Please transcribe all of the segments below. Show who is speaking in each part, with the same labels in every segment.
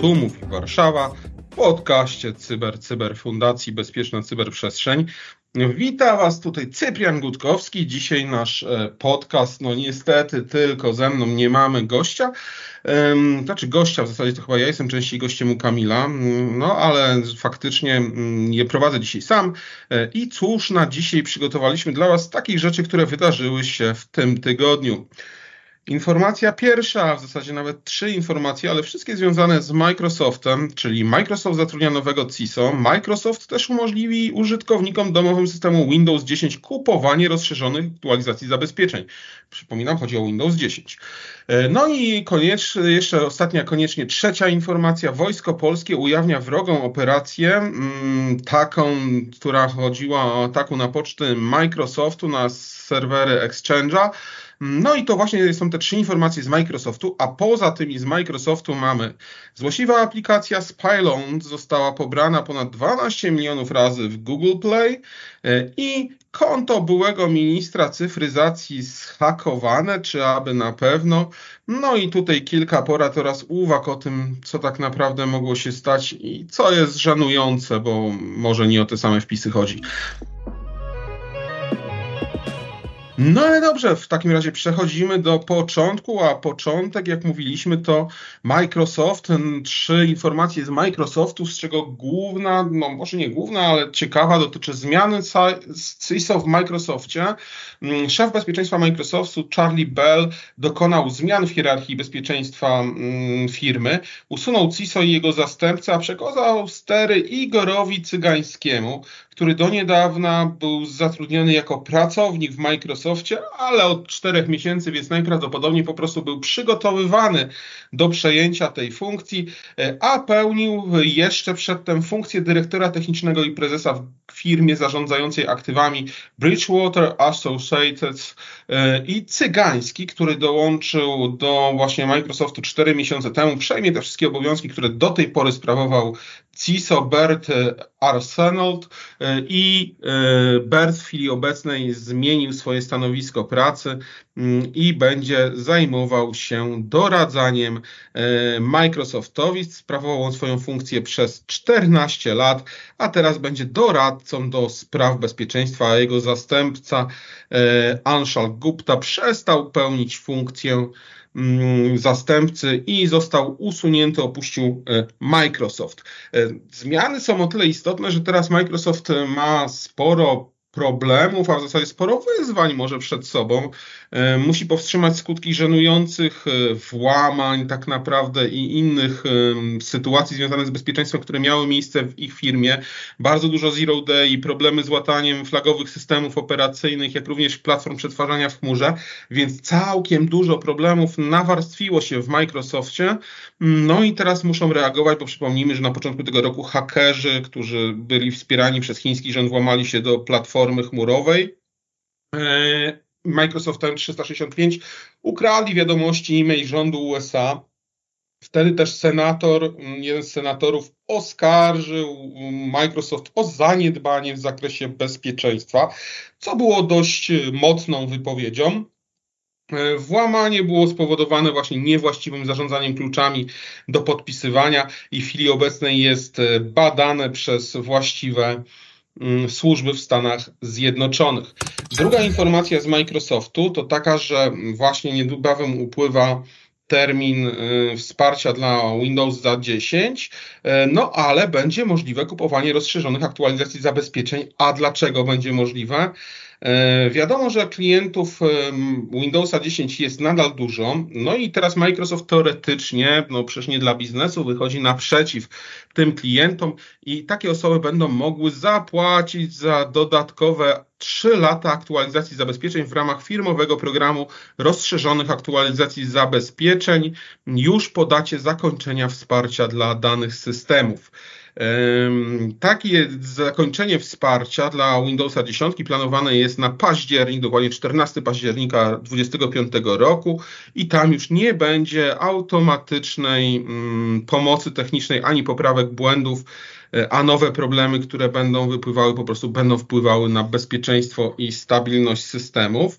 Speaker 1: Tu mówi Warszawa podcaście Cyber Cyber Fundacji Bezpieczna Cyberprzestrzeń. Witam Was tutaj Cyprian Gutkowski. Dzisiaj nasz e, podcast, no niestety tylko ze mną nie mamy gościa. Znaczy gościa, w zasadzie to chyba ja jestem częściej gościem u Kamila, no ale faktycznie mm, je prowadzę dzisiaj sam. E, I cóż na dzisiaj przygotowaliśmy dla Was takich rzeczy, które wydarzyły się w tym tygodniu. Informacja pierwsza, w zasadzie nawet trzy informacje, ale wszystkie związane z Microsoftem, czyli Microsoft zatrudnia nowego CISO. Microsoft też umożliwi użytkownikom domowym systemu Windows 10 kupowanie rozszerzonych aktualizacji zabezpieczeń. Przypominam, chodzi o Windows 10. E, no i koniecznie, jeszcze ostatnia, koniecznie trzecia informacja. Wojsko Polskie ujawnia wrogą operację, mm, taką, która chodziła o ataku na poczty Microsoftu na serwery Exchange'a. No i to właśnie są te trzy informacje z Microsoftu, a poza tymi z Microsoftu mamy złośliwa aplikacja Spylound została pobrana ponad 12 milionów razy w Google Play e, i konto byłego ministra cyfryzacji zhakowane, czy aby na pewno. No i tutaj kilka porad oraz uwag o tym, co tak naprawdę mogło się stać i co jest żenujące, bo może nie o te same wpisy chodzi. No ale dobrze, w takim razie przechodzimy do początku, a początek, jak mówiliśmy, to Microsoft. Trzy informacje z Microsoftu, z czego główna, no może nie główna, ale ciekawa, dotyczy zmiany CISO w Microsoftie. Mm, szef bezpieczeństwa Microsoftu, Charlie Bell, dokonał zmian w hierarchii bezpieczeństwa mm, firmy, usunął CISO i jego zastępcę, a przekazał stery Igorowi Cygańskiemu, który do niedawna był zatrudniony jako pracownik w Microsoftie, ale od czterech miesięcy, więc najprawdopodobniej po prostu był przygotowywany do przejęcia tej funkcji, e, a pełnił jeszcze przedtem funkcję dyrektora technicznego i prezesa w firmie zarządzającej aktywami Bridgewater Associates e, i Cygański, który dołączył do właśnie Microsoftu cztery miesiące temu, przejmie te wszystkie obowiązki, które do tej pory sprawował CISO Bert Arsenault e, i e, Bert w chwili obecnej zmienił swoje stanowisko pracy mm, i będzie zajmował się doradzaniem e, Microsoftowi. Sprawował swoją funkcję przez 14 lat, a teraz będzie doradcą do spraw bezpieczeństwa, a jego zastępca Anshal Gupta przestał pełnić funkcję zastępcy i został usunięty, opuścił e, Microsoft. E, zmiany są o tyle istotne, że teraz Microsoft ma sporo problemów, a w zasadzie sporo wyzwań może przed sobą. E, musi powstrzymać skutki żenujących e, włamań tak naprawdę i innych e, sytuacji związanych z bezpieczeństwem, które miały miejsce w ich firmie. Bardzo dużo zero day i problemy z łataniem flagowych systemów operacyjnych, jak również platform przetwarzania w chmurze, więc całkiem dużo problemów nawarstwiło się w Microsoftie. No i teraz muszą reagować, bo przypomnijmy, że na początku tego roku hakerzy, którzy byli wspierani przez chiński rząd, włamali się do platformy platformy chmurowej. E, Microsoft M365 ukradli wiadomości e-mail rządu USA. Wtedy też senator, jeden z senatorów oskarżył Microsoft o zaniedbanie w zakresie bezpieczeństwa, co było dość mocną wypowiedzią. E, włamanie było spowodowane właśnie niewłaściwym zarządzaniem kluczami do podpisywania i w chwili obecnej jest badane przez właściwe Mm, służby w Stanach Zjednoczonych. Druga informacja z Microsoftu to taka, że właśnie niebawem upływa termin y, wsparcia dla Windows 10, y, no ale będzie możliwe kupowanie rozszerzonych aktualizacji zabezpieczeń. A dlaczego będzie możliwe? E, wiadomo, że klientów Windowsa 10 jest nadal dużo, no i teraz Microsoft teoretycznie, no przecież nie dla biznesu, wychodzi naprzeciw tym klientom i takie osoby będą mogły zapłacić za dodatkowe 3 lata aktualizacji zabezpieczeń w ramach firmowego programu rozszerzonych aktualizacji zabezpieczeń już po dacie zakończenia wsparcia dla danych systemów. Takie zakończenie wsparcia dla Windowsa 10 planowane jest na październik, dokładnie 14 października 2025 roku i tam już nie będzie automatycznej mm, pomocy technicznej ani poprawek błędów a nowe problemy, które będą wypływały, po prostu będą wpływały na bezpieczeństwo i stabilność systemów.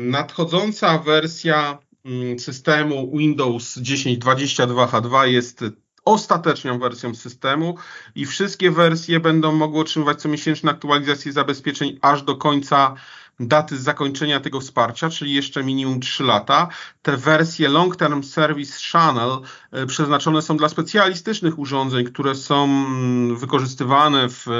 Speaker 1: Nadchodząca wersja mm, systemu Windows 10 22H2 jest ostateczną wersją systemu i wszystkie wersje będą mogły otrzymywać comiesięczne aktualizacje zabezpieczeń aż do końca daty zakończenia tego wsparcia, czyli jeszcze minimum 3 lata. Te wersje Long Term Service Channel e, przeznaczone są dla specjalistycznych urządzeń, które są mm, wykorzystywane w e,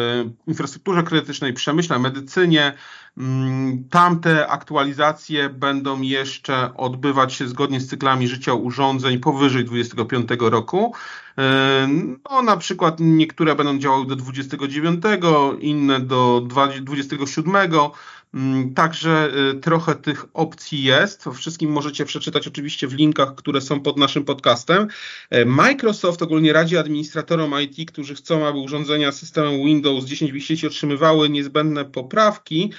Speaker 1: infrastrukturze krytycznej, przemyśle, medycynie. Mm, tamte aktualizacje będą jeszcze odbywać się zgodnie z cyklami życia urządzeń powyżej 25 roku. E, no, na przykład niektóre będą działały do 29, inne do 27. Mm, także y, trochę tych opcji jest. To wszystkim możecie przeczytać oczywiście w linkach, które są pod naszym podcastem. E, Microsoft ogólnie radzi administratorom IT, którzy chcą, aby urządzenia systemem Windows 10 w sieci otrzymywały niezbędne poprawki,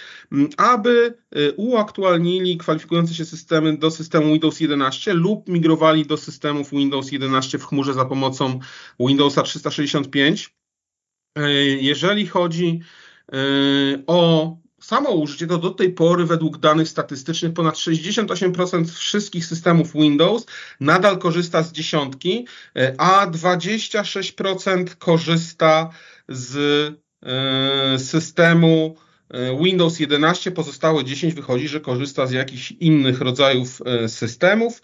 Speaker 1: aby y, uaktualnili kwalifikujące się systemy do systemu Windows 11 lub migrowali do systemów Windows 11 w chmurze za pomocą Windowsa 365. E, jeżeli chodzi y, o samo użycie to do tej pory według danych statystycznych ponad 68% wszystkich systemów Windows nadal korzysta z dziesiątki, a 26% korzysta z systemu Windows 11, pozostałe 10 wychodzi, że korzysta z jakichś innych rodzajów systemów.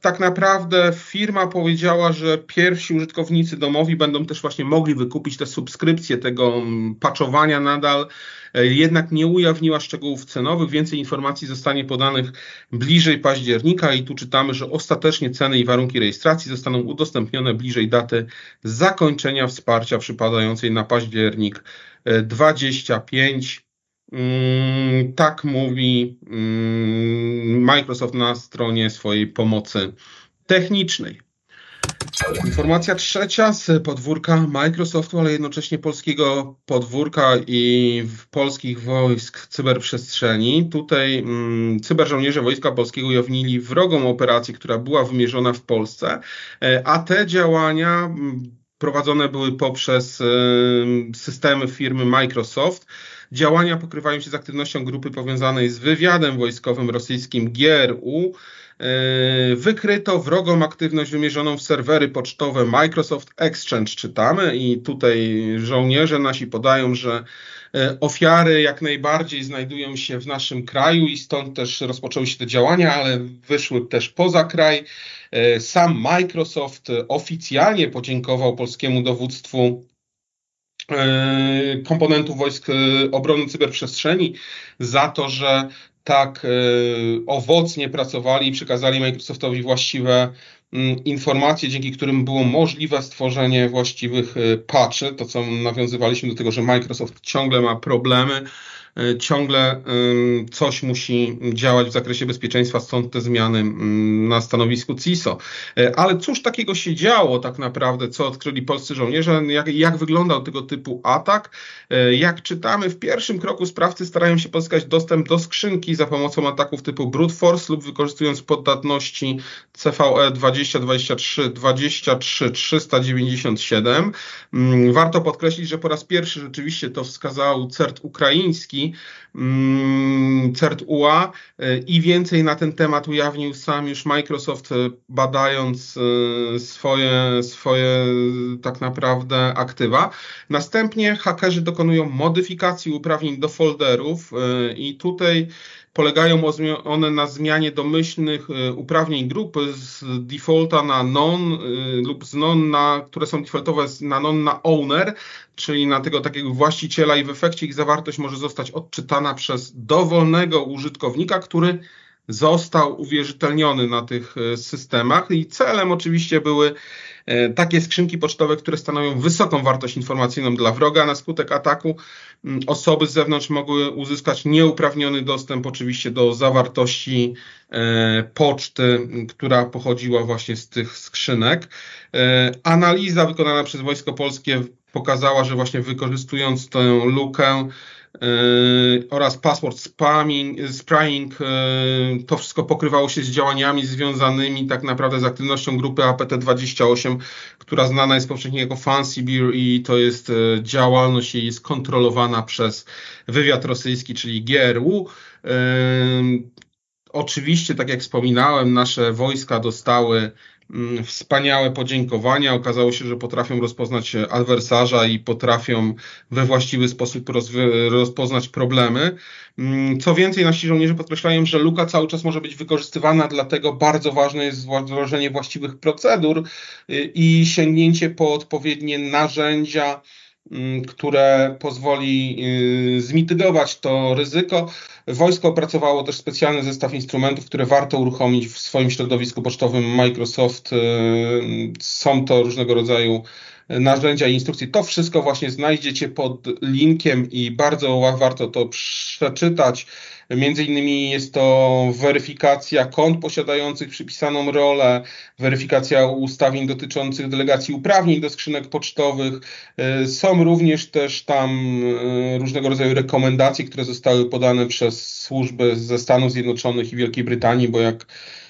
Speaker 1: Tak naprawdę firma powiedziała, że pierwsi użytkownicy domowi będą też właśnie mogli wykupić te subskrypcje tego patchowania nadal E, jednak nie ujawniła szczegółów cenowych. Więcej informacji zostanie podanych bliżej października i tu czytamy, że ostatecznie ceny i warunki rejestracji zostaną udostępnione bliżej daty zakończenia wsparcia przypadającej na październik 25. E, mm, tak mówi mm, Microsoft na stronie swojej pomocy technicznej. Informacja trzecia z podwórka Microsoftu, ale jednocześnie polskiego podwórka i polskich wojsk cyberprzestrzeni. Tutaj mm, cyberżołnierze Wojska Polskiego ujawnili wrogą operację, która była wymierzona w Polsce, e, a te działania mm, prowadzone były poprzez systemy firmy Microsoft. Działania pokrywają się z aktywnością grupy powiązanej z wywiadem wojskowym rosyjskim GRU, wykryto wrogą aktywność wymierzoną w serwery pocztowe Microsoft Exchange, czytamy, i tutaj żołnierze nasi podają, że e, ofiary jak najbardziej znajdują się w naszym kraju i stąd też rozpoczęły się te działania, ale wyszły też poza kraj. E, sam Microsoft oficjalnie podziękował polskiemu dowództwu komponentów wojsk obrony cyberprzestrzeni za to, że tak e, owocnie pracowali i przekazali Microsoftowi właściwe mm, informacje, dzięki którym było możliwe stworzenie właściwych e, patchy. To, co nawiązywaliśmy do tego, że Microsoft ciągle ma problemy E, ciągle coś musi działać w zakresie bezpieczeństwa, stąd te zmiany na stanowisku CISO. E, ale cóż takiego się działo tak naprawdę, co odkryli polscy żołnierze, jak, jak wyglądał tego typu atak? E, jak czytamy, w pierwszym kroku sprawcy starają się pozyskać dostęp do skrzynki za pomocą ataków typu brute force lub wykorzystując poddatności CVE 2023 23 397. Warto podkreślić, że po raz pierwszy rzeczywiście to wskazał CERT ukraiński, Mm, CERT UA y, i więcej na ten temat ujawnił sam już Microsoft, y, badając y, swoje, swoje tak naprawdę aktywa. Następnie hakerzy dokonują modyfikacji uprawnień do folderów i tutaj polegają one na zmianie domyślnych y, uprawnień grupy z defaulta na non y, lub z non na, które są defaultowe na non na owner, czyli na tego takiego właściciela i w efekcie ich zawartość może zostać odczytana przez dowolnego użytkownika, który został uwierzytelniony na tych y, systemach i celem oczywiście były E, takie skrzynki pocztowe, które stanowią wysoką wartość informacyjną dla wroga. Na skutek ataku osoby z zewnątrz mogły uzyskać nieuprawniony dostęp oczywiście do zawartości e, poczty, która pochodziła właśnie z tych skrzynek. E, analiza wykonana przez Wojsko Polskie pokazała, że właśnie wykorzystując tę lukę oraz password spamming, sprying. To wszystko pokrywało się z działaniami związanymi tak naprawdę z aktywnością grupy APT28, która znana jest powszechnie jako Fancy Beer i to jest działalność jej jest kontrolowana przez wywiad rosyjski, czyli GRU. Oczywiście, tak jak wspominałem, nasze wojska dostały mm, wspaniałe podziękowania. Okazało się, że potrafią rozpoznać adwersarza i potrafią we właściwy sposób rozpoznać problemy. Mm, co więcej, nasi żołnierze podkreślają, że luka cały czas może być wykorzystywana, dlatego bardzo ważne jest wdrożenie właściwych procedur y, i sięgnięcie po odpowiednie narzędzia, które pozwoli y, zmitygować to ryzyko. Wojsko opracowało też specjalny zestaw instrumentów, które warto uruchomić w swoim środowisku pocztowym Microsoft. Y, są to różnego rodzaju narzędzia i instrukcje. To wszystko właśnie znajdziecie pod linkiem i bardzo warto to przeczytać. Między innymi jest to weryfikacja kont posiadających przypisaną rolę, weryfikacja ustawień dotyczących delegacji uprawnień do skrzynek pocztowych. E, są również też tam e, różnego rodzaju rekomendacje, które zostały podane przez służby ze Stanów Zjednoczonych i Wielkiej Brytanii, bo jak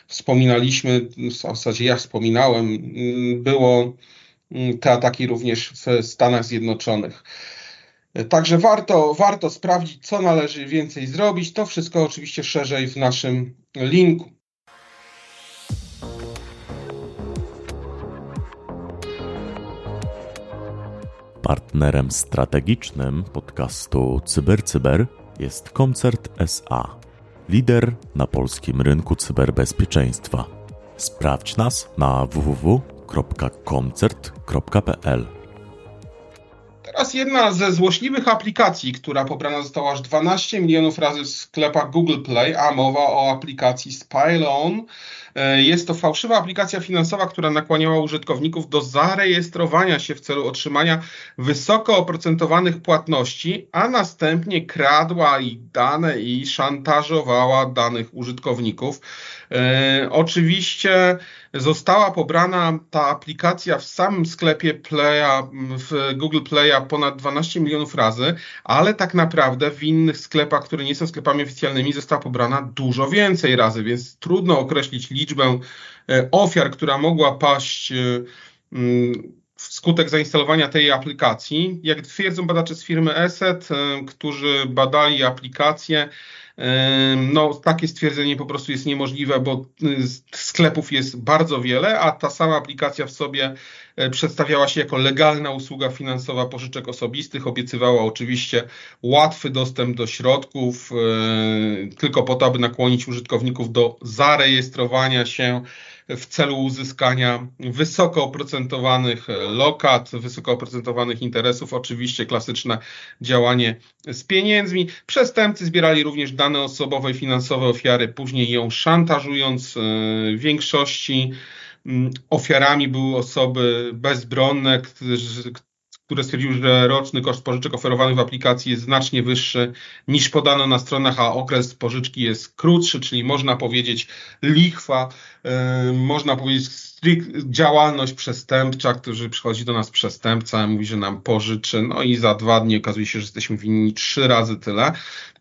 Speaker 1: wspominaliśmy, w zasadzie ja wspominałem, było te ataki również w Stanach Zjednoczonych. Także warto, warto sprawdzić, co należy więcej zrobić. To wszystko oczywiście szerzej w naszym linku.
Speaker 2: Partnerem strategicznym podcastu CyberCyber jest Koncert SA, lider na polskim rynku cyberbezpieczeństwa. Sprawdź nas na www.koncert.pl
Speaker 1: Teraz jedna ze złośliwych aplikacji, która pobrana została aż 12 milionów razy w sklepach Google Play, a mowa o aplikacji Spylon. E, jest to fałszywa aplikacja finansowa, która nakłaniała użytkowników do zarejestrowania się w celu otrzymania wysoko oprocentowanych płatności, a następnie kradła ich dane i szantażowała danych użytkowników. E, oczywiście została pobrana ta aplikacja w samym sklepie Playa, w Google Playa ponad 12 milionów razy, ale tak naprawdę w innych sklepach, które nie są sklepami oficjalnymi, została pobrana dużo więcej razy, więc trudno określić liczbę e, ofiar, która mogła paść e, wskutek zainstalowania tej aplikacji. Jak twierdzą badacze z firmy ESET, którzy badali aplikację, no, takie stwierdzenie po prostu jest niemożliwe, bo y, sklepów jest bardzo wiele, a ta sama aplikacja w sobie e, przedstawiała się jako legalna usługa finansowa pożyczek osobistych, obiecywała oczywiście łatwy dostęp do środków, e, tylko po to, aby nakłonić użytkowników do zarejestrowania się w celu uzyskania wysoko oprocentowanych lokat, wysoko oprocentowanych interesów. Oczywiście klasyczne działanie z pieniędzmi. Przestępcy zbierali również dane osobowe i finansowe ofiary, później ją szantażując. E, w większości ofiarami były osoby bezbronne, które stwierdziły, że roczny koszt pożyczek oferowanych w aplikacji jest znacznie wyższy niż podano na stronach, a okres pożyczki jest krótszy, czyli można powiedzieć lichwa, yy, można powiedzieć działalność przestępcza, który przychodzi do nas przestępca, mówi, że nam pożyczy, no i za dwa dni okazuje się, że jesteśmy winni trzy razy tyle.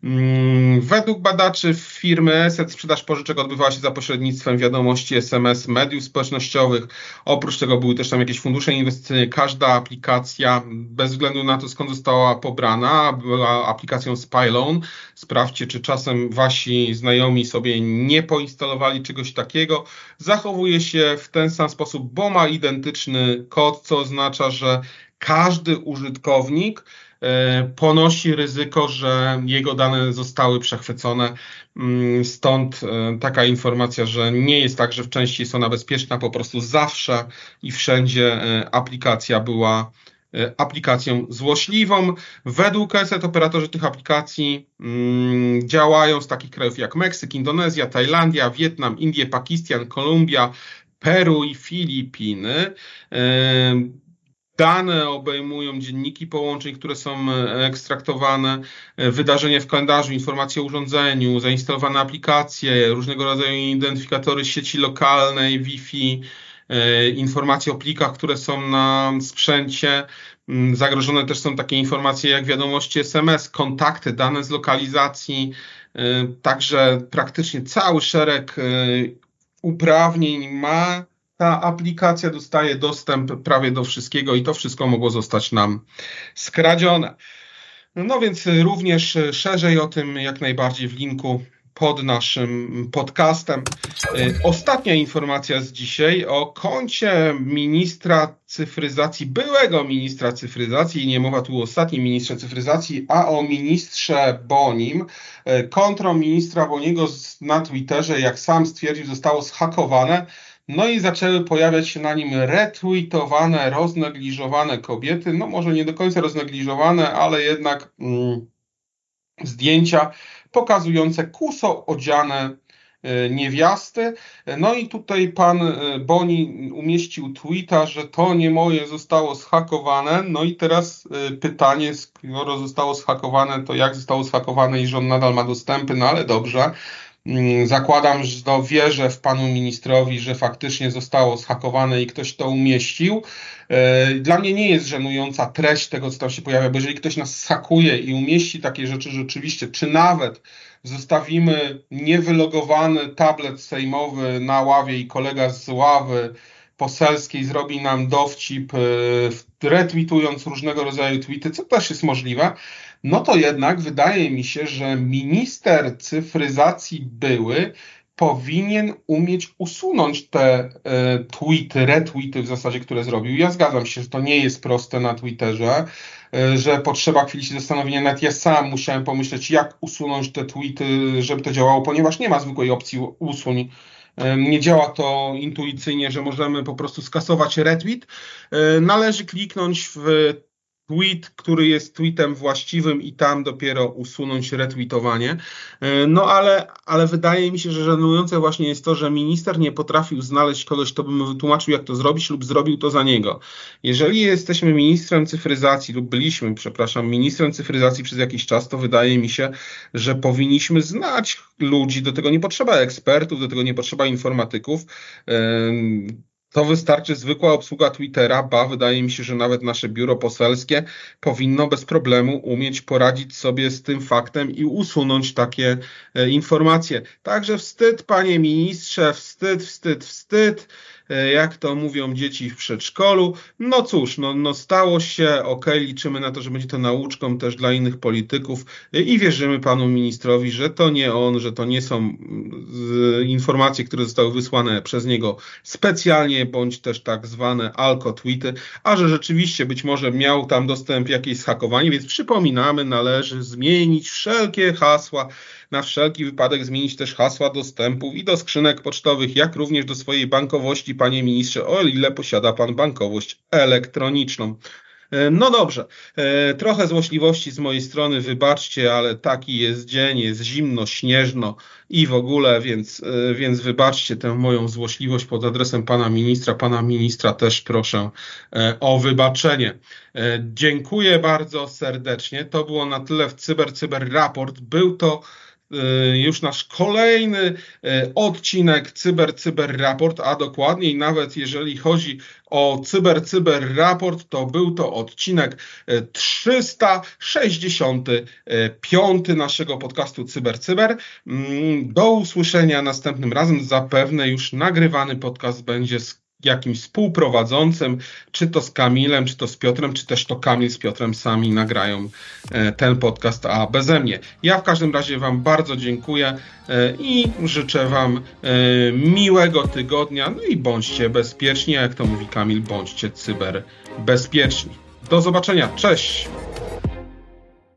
Speaker 1: Mm, według badaczy firmy ESET sprzedaż pożyczek odbywała się za pośrednictwem wiadomości SMS, mediów społecznościowych. Oprócz tego były też tam jakieś fundusze inwestycyjne. Każda aplikacja, bez względu na to skąd została pobrana, była aplikacją Spyloan. Sprawdźcie, czy czasem wasi znajomi sobie nie poinstalowali czegoś takiego. Zachowuje się w ten sam sposób, bo ma identyczny kod, co oznacza, że każdy użytkownik e, ponosi ryzyko, że jego dane zostały przechwycone. Mm, stąd e, taka informacja, że nie jest tak, że w części jest ona bezpieczna, po prostu zawsze i wszędzie e, aplikacja była aplikacją złośliwą. Według ESET operatorzy tych aplikacji mm, działają z takich krajów jak Meksyk, Indonezja, Tajlandia, Wietnam, Indie, Pakistan, Kolumbia, Peru i Filipiny. Dane obejmują dzienniki połączeń, które są e, ekstraktowane, e, wydarzenia w kalendarzu, informacje o urządzeniu, zainstalowane aplikacje, różnego rodzaju identyfikatory sieci lokalnej, Wi-Fi, e, informacje o plikach, które są na sprzęcie. Mm, zagrożone też są takie informacje jak wiadomości SMS, kontakty, dane z lokalizacji, także praktycznie cały szereg uprawnień ma ta aplikacja, dostaje dostęp prawie do wszystkiego i to wszystko mogło zostać nam skradzione. No więc również szerzej o tym jak najbardziej w linku pod naszym podcastem. Y, ostatnia informacja z dzisiaj o koncie ministra cyfryzacji, byłego ministra cyfryzacji, nie mowa tu o ostatnim ministrze cyfryzacji, a o ministrze Bonim. Y, Kontro ministra Boniego na Twitterze, jak sam stwierdził, zostało zhakowane. No i zaczęły pojawiać się na nim retweetowane, roznegliżowane kobiety. No może nie do końca roznegliżowane, ale jednak mm, zdjęcia pokazujące kuso odziane e, niewiasty. No i tutaj pan e, Boni umieścił tweeta, że to nie moje zostało zhakowane. No i teraz e, pytanie, skoro zostało zhakowane, to jak zostało zhakowane i że on nadal ma dostępy, no ale dobrze. Mm, zakładam, że no, wierzę w panu ministrowi, że faktycznie zostało zhakowane i ktoś to umieścił. E, dla mnie nie jest żenująca treść tego, co tam się pojawia, bo jeżeli ktoś nas hakuje i umieści takie rzeczy rzeczywiście, czy nawet zostawimy niewylogowany tablet sejmowy na ławie i kolega z ławy poselskiej zrobi nam dowcip, e, retweetując różnego rodzaju tweety, co też jest możliwe, no to jednak wydaje mi się, że minister cyfryzacji były powinien umieć usunąć te e, tweety, retweety w zasadzie, które zrobił. Ja zgadzam się, że to nie jest proste na Twitterze, e, że potrzeba chwili się zastanowienia. Nawet ja sam musiałem pomyśleć, jak usunąć te tweety, żeby to działało, ponieważ nie ma zwykłej opcji usuń. E, nie działa to intuicyjnie, że możemy po prostu skasować retweet. Należy kliknąć w tweet, który jest tweetem właściwym i tam dopiero usunąć retweetowanie. E, no ale, ale wydaje mi się, że żenujące właśnie jest to, że minister nie potrafił znaleźć kogoś, kto by mu wytłumaczył, jak to zrobić lub zrobił to za niego. Jeżeli jesteśmy ministrem cyfryzacji lub byliśmy, przepraszam, ministrem cyfryzacji przez jakiś czas, to wydaje mi się, że powinniśmy znać ludzi, do tego nie potrzeba ekspertów, do tego nie potrzeba informatyków, to wystarczy zwykła obsługa Twittera, ba, wydaje mi się, że nawet nasze biuro poselskie powinno bez problemu umieć poradzić sobie z tym faktem i usunąć takie e, informacje. Także wstyd, panie ministrze, wstyd, wstyd, wstyd. E, jak to mówią dzieci w przedszkolu. No cóż, no, no stało się, ok, liczymy na to, że będzie to nauczką też dla innych polityków e, i wierzymy panu ministrowi, że to nie on, że to nie są mm, informacje, które zostały wysłane przez niego specjalnie, bądź też tak zwane alko-tweety, a że rzeczywiście być może miał tam dostęp jakieś zhakowanie, więc przypominamy, należy zmienić wszelkie hasła, na wszelki wypadek zmienić też hasła dostępów i do skrzynek pocztowych, jak również do swojej bankowości, panie ministrze, o ile posiada pan bankowość elektroniczną. E, no dobrze, e, trochę złośliwości z mojej strony, wybaczcie, ale taki jest dzień, jest zimno, śnieżno i w ogóle, więc, e, więc wybaczcie tę moją złośliwość pod adresem pana ministra. Pana ministra też proszę o wybaczenie. Dziękuję bardzo serdecznie. To było na tyle w Cyber Cyber Raport. Był to już nasz kolejny y, odcinek Cyber Cyber Raport, a dokładniej nawet jeżeli chodzi o Cyber Cyber Raport, to był to odcinek 365 y, naszego podcastu Cyber Cyber. Mm, do usłyszenia następnym razem. Zapewne już nagrywany podcast będzie z jakimś współprowadzącym, czy to z Kamilem, czy to z Piotrem, czy też to Kamil z Piotrem sami nagrają e, ten podcast, a beze mnie. Ja w każdym razie Wam bardzo dziękuję e, i życzę Wam e, miłego tygodnia, no i bądźcie bezpieczni, a jak to mówi Kamil, bądźcie cyberbezpieczni. Do zobaczenia, cześć!